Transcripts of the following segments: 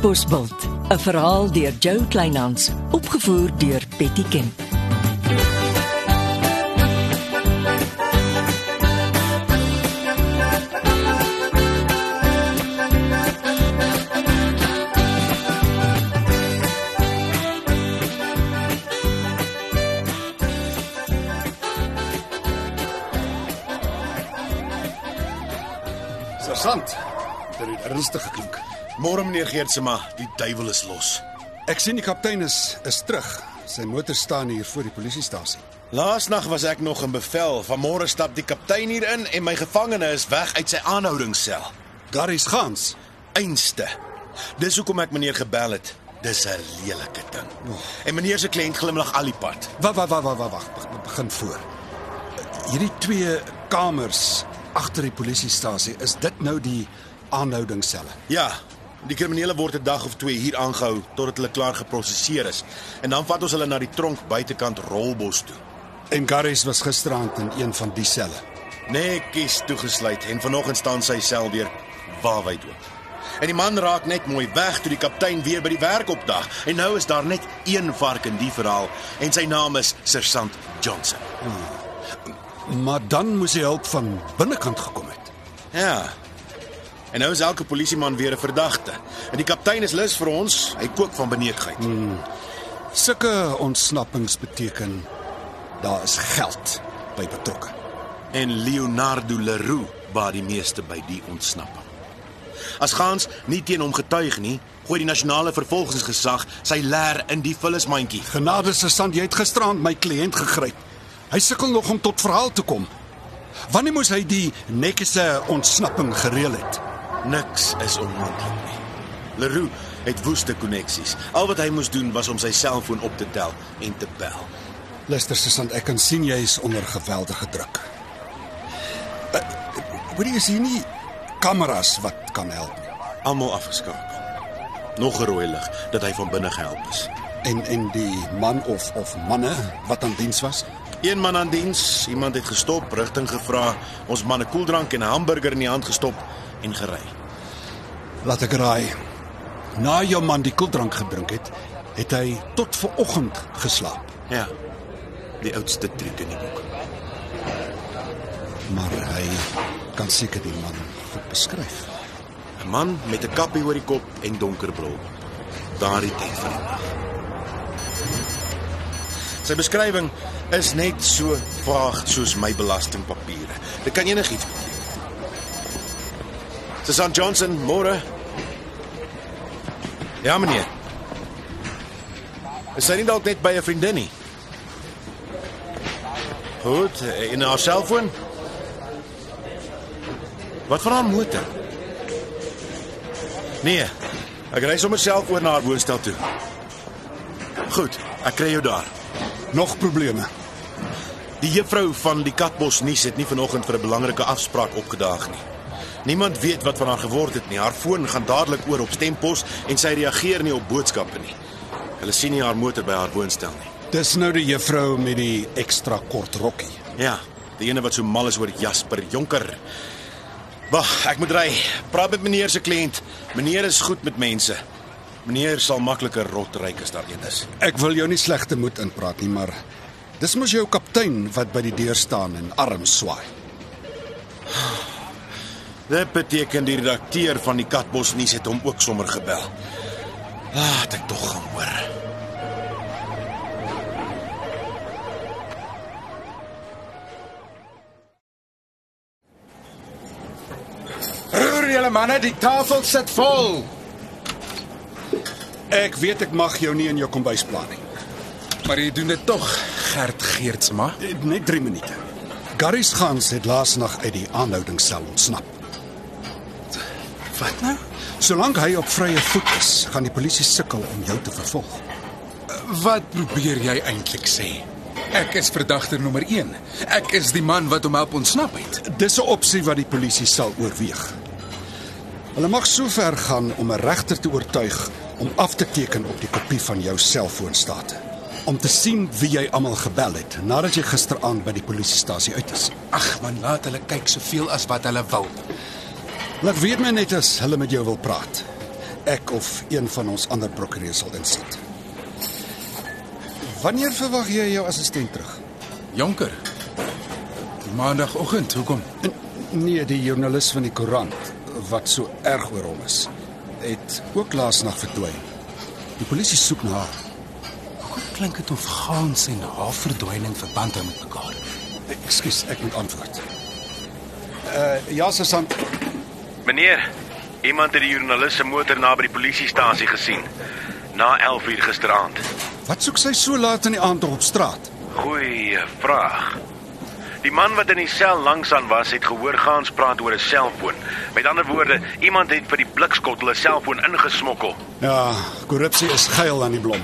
Bosbult, 'n verhaal deur Jo Kleinhans, opgevoer deur Betty Kemp. Sergeant, dit het ernstig geklink. Môre meneer Geertsema, die duiwel is los. Ek sien die kaptein is is terug. Sy motor staan hier voor die polisiestasie. Laasnag was ek nog in bevel. Vanmôre stap die kaptein hier in en my gevangene is weg uit sy aanhoudingssel. Garys Gans. Einste. Dis hoekom ek meneer gebel het. Dis 'n lelike ding. En meneer se kliënt glimlag al die pad. Wag, wag, wag, wag, wag, wag. Be- Begin voor. Hierdie twee kamers agter die polisiestasie, is dit nou die aanhoudingsselle? Ja, die kriminele word 'n dag of 2 hier aangehou totdat hulle klaar geproseseer is. En dan vat ons hulle na die tronk buitekant Rolbos toe. En Garys was gisteraand in een van die selle. Netjies toegesluit en vanoggend staan sy sel weer waarwyd oop. En die man raak net mooi weg toe die kaptein weer by die werk opdag. En nou is daar net een vark in die verhaal en sy naam is Sergeant Johnson. Maar dan moes die hulp van binnekant gekom het. Ja. En nou is elke polisieman weer 'n verdagte. En die kaptein is lus vir ons. Hy kook van beneekheid. Hmm. Sulke ontsnappings beteken daar is geld by betrokke. En Leonardo Leroux baat die meeste by die ontsnapping. As Gans nie teen hom getuig nie, gooi die nasionale vervolgingsgesag sy leer in die vullismandjie. Genade sergeant, jy het gisteraand my kliënt gegryp. Hy sukkel nog om tot verhaal te kom. Wanneer moes hy die netjiese ontsnapping gereël het? Niks is onmoontlik nie. Leroux het woeste koneksies. Al wat hy moes doen was om sy selfoon op te tel en te bel. Luister sergeant, ek kan sien jy is onder geweldige druk. Uh, Hoorie is hier nie kameras wat kan help nie. Almal afgeskakel. Nog 'n rooi lig dat hy van binne gehelp is. En en die man of of manne wat aan diens was? Een man aan diens, iemand het gestop, rigting gevra, ons man 'n koeldrank en 'n hamburger in die hand gestop en gery. Laat ek raai. Na jou man die koeldrank gedrink het, het hy tot ver oggend geslaap. Ja. Die oudste triek in die boek. Maar hy kan seker die man goed beskryf. 'n Man met 'n kappie oor die kop en donker bril. Daardie tyd van die nag. Sy beskrywing is net so vaag soos my belastingpapiere. Dit kan enigiets beteken. Susan Johnson, môre. Ja, meneer. Is sy nie dalk net by 'n vriendin nie? Goed, in haar selfoon? Wat van haar motor? Nee, ek ry sommer self oor na haar woonstel toe. Goed, ek kry jou daar. Nog probleme. Die juffrou van die Katbos nuus het nie vanoggend vir 'n belangrike afspraak opgedaag nie. Niemand weet wat van haar geword het nie. Haar foon gaan dadelik oor op stempos en sy reageer nie op boodskappe nie. Hulle sien nie haar motor by haar woonstel nie. Dis nou die juffrou met die ekstra kort rokkie. Ja, die ene wat so mal is oor Jasper Jonker. Wag, ek moet ry. Praat met meneer se kliënt. Meneer is goed met mense. Meneer sal makliker rot ryk as daar een is. Ek wil jou nie slegte moed inpraat nie, maar dis mos jou kaptein wat by die deur staan en arms swaai. Dit beteken die redakteur van die Katbos nuus het hom ook sommer gebel. Laat ek tog gaan hoor. Roer julle manne, die tafel sit vol. Ek weet ek mag jou nie in jou kombuis pla nie. Maar jy doen dit tog, Gert Geertsma. Net 3 minute. Garys Gans het laasnag uit die aanhoudingssel ontsnap. Wat nou? Solank hy op vrye voet is, gaan die polisie sukkel om jou te vervolg. Wat probeer jy eintlik sê? Ek is verdagter nommer 1. Ek is die man wat hom help ontsnap het. Dis 'n opsie wat die polisie sal oorweeg. Hulle mag sover gaan om 'n regter te oortuig om af te teken op die kopie van jou selfoonstate om te sien wie jy almal gebel het nadat jy gisteraand by die polisiestasie uit is. Ag man, laat hulle kyk soveel as wat hulle wil. Laat weet my net as hulle met jou wil praat. ek of een van ons ander prokureurs sal insit. Wanneer verwag jy jou assistent terug? Jonker. Maandagoggend, hoekom? En, nee, die joernalis van die koerant wat so erg oor hom is, het ook laasnag verdwyn. Die polisie soek na haar. Hoe klink dit of Gans en haar verdwyning verband hou met mekaar? Ekskuus, ek moet antwoord. Uh ja, sergeant. Meneer, iemand het die joernalis se motor naby die polisiestasie gesien na 11:00 gisteraand. Wat soek sy so laat in die aand op straat? Goeie vraag. Die man wat in die sel langs aan was, het gehoor Gans praat oor 'n selfoon. Met ander woorde, iemand het vir die blikskottel 'n selfoon ingesmokkel. Ja, korrupsie is geil aan die blom.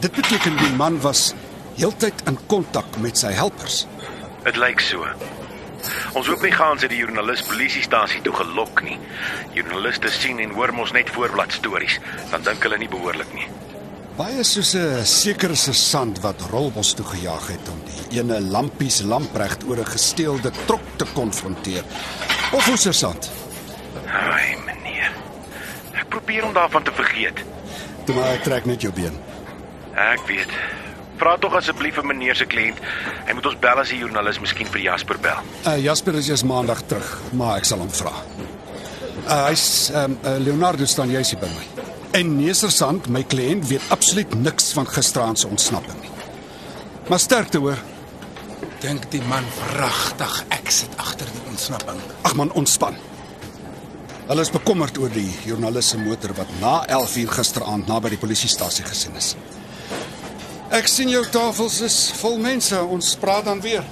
Dit beteken die man was heeltyd in kontak met sy helpers. Dit lyk so. Ons hoop nie Gans het die joernalis polisiestasie toe gelok nie. Joernaliste sien en hoor mos net voorblad stories, dan dink hulle nie behoorlik nie. Baie soos 'n sekere sergeant wat Rolbos toe gejaag het om die ene lampies lampregt oor 'n gesteelde trok te konfronteer. Of 'n sergeant. Ai, meneer. Ek probeer om daarvan te vergeet. Toe maar ek trek net jou been. Ek weet. Vra tog asseblief vir meneer se kliënt. Hy moet ons bel as die joernalis miskien vir Jasper bel. Uh, Jasper is eers maandag terug, maar ek sal hom vra. Uh, hy's um, uh, Leonardo staan juis hier by my. En nee sergeant, my kliënt weet absoluut niks van gisteraand se ontsnapping nie. Maar sterkte hoor. Dink die man vragtig ek sit agter die ontsnapping. Ag man, ontspan. Hulle is bekommerd oor die joernalis se motor wat na 11:00 gisteraand naby die polisiestasie gesien is. Ek sien jou tafels is vol mense. Ons praat dan weer.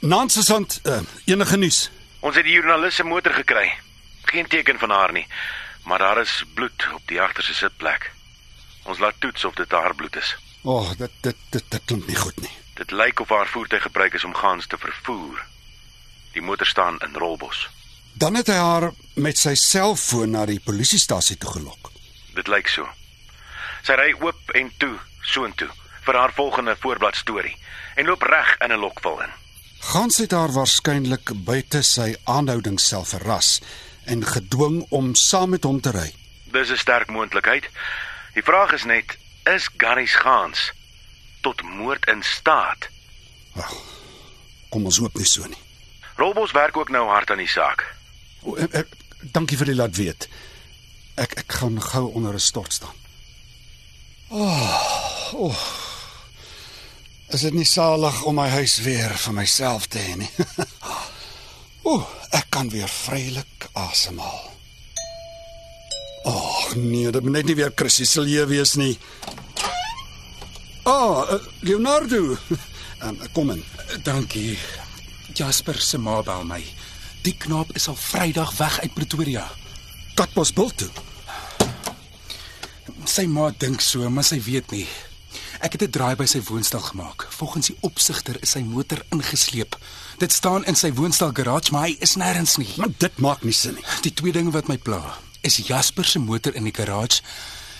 Nansesant, uh, enige nuus? Ons het die joernalis se motor gekry. Geen teken van haar nie, maar daar is bloed op die agterste sitplek. Ons laat toets of dit haar bloed is. O, oh, dit dit dit dit klink nie goed nie. Dit lyk of haar voertuig gebruik is om gans te vervoer. Die motor staan in Rolbos. Dan het hy haar met sy selfoon na die polisiestasie toe gelok. Dit lyk so. Sy ry oop en toe soontoe vir haar volgende voorblad storie en loop reg in 'n lokval in. Gans het haar waarskynlik buite sy aanhouding self verras en gedwing om saam met hom te ry. Dis 'n sterk moontlikheid. Die vraag is net, is Garys Gans tot moord in staat? Kom ons hoop nie so nie. Rolbos werk ook nou hard aan die saak. O, ek, ek, dankie vir die laat weet. Ek ek gaan gou onder 'n stort staan. Oh, oh. Is dit nie salig om my huis weer vir myself te hê nie? Ooh, ek kan weer vrylik asemhaal. Ag oh, nee, dit moet net nie weer Chrissy Silje wees nie. Ah, oh, uh, Leonardo. Um, kom in. Dankie. Jasper se ma bel my. Die knaap is al Vrydag weg uit Pretoria. Katbosbil toe. Sy ma dink so, maar sy weet nie. Ek het 'n draai by sy woonstel gemaak. Volgens die opsigter is sy motor ingesleep. Dit staan in sy woonstel garage, maar hy is nêrens nie. Maar dit maak nie sin nie. Die twee dinge wat my pla, is Jasper se motor in die garage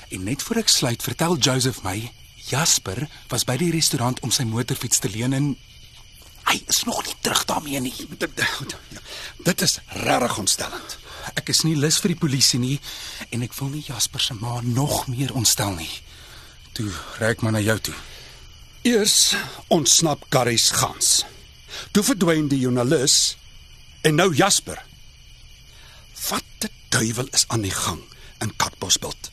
en net voor ek sluit, vertel Joseph my Jasper was by die restaurant om sy motorfiets te leen en hy is nog nie terug daarmee nie. Dit, is regtig ontstellend. Ek is nie lus vir die polisie nie en ek wil nie Jasper se ma nog meer ontstel nie. Toe reik maar na jou toe. Eers ontsnap Garys gans. Toe verdwyn die joernalis en nou Jasper. Wat die duiwel is aan die gang in Katbosveld?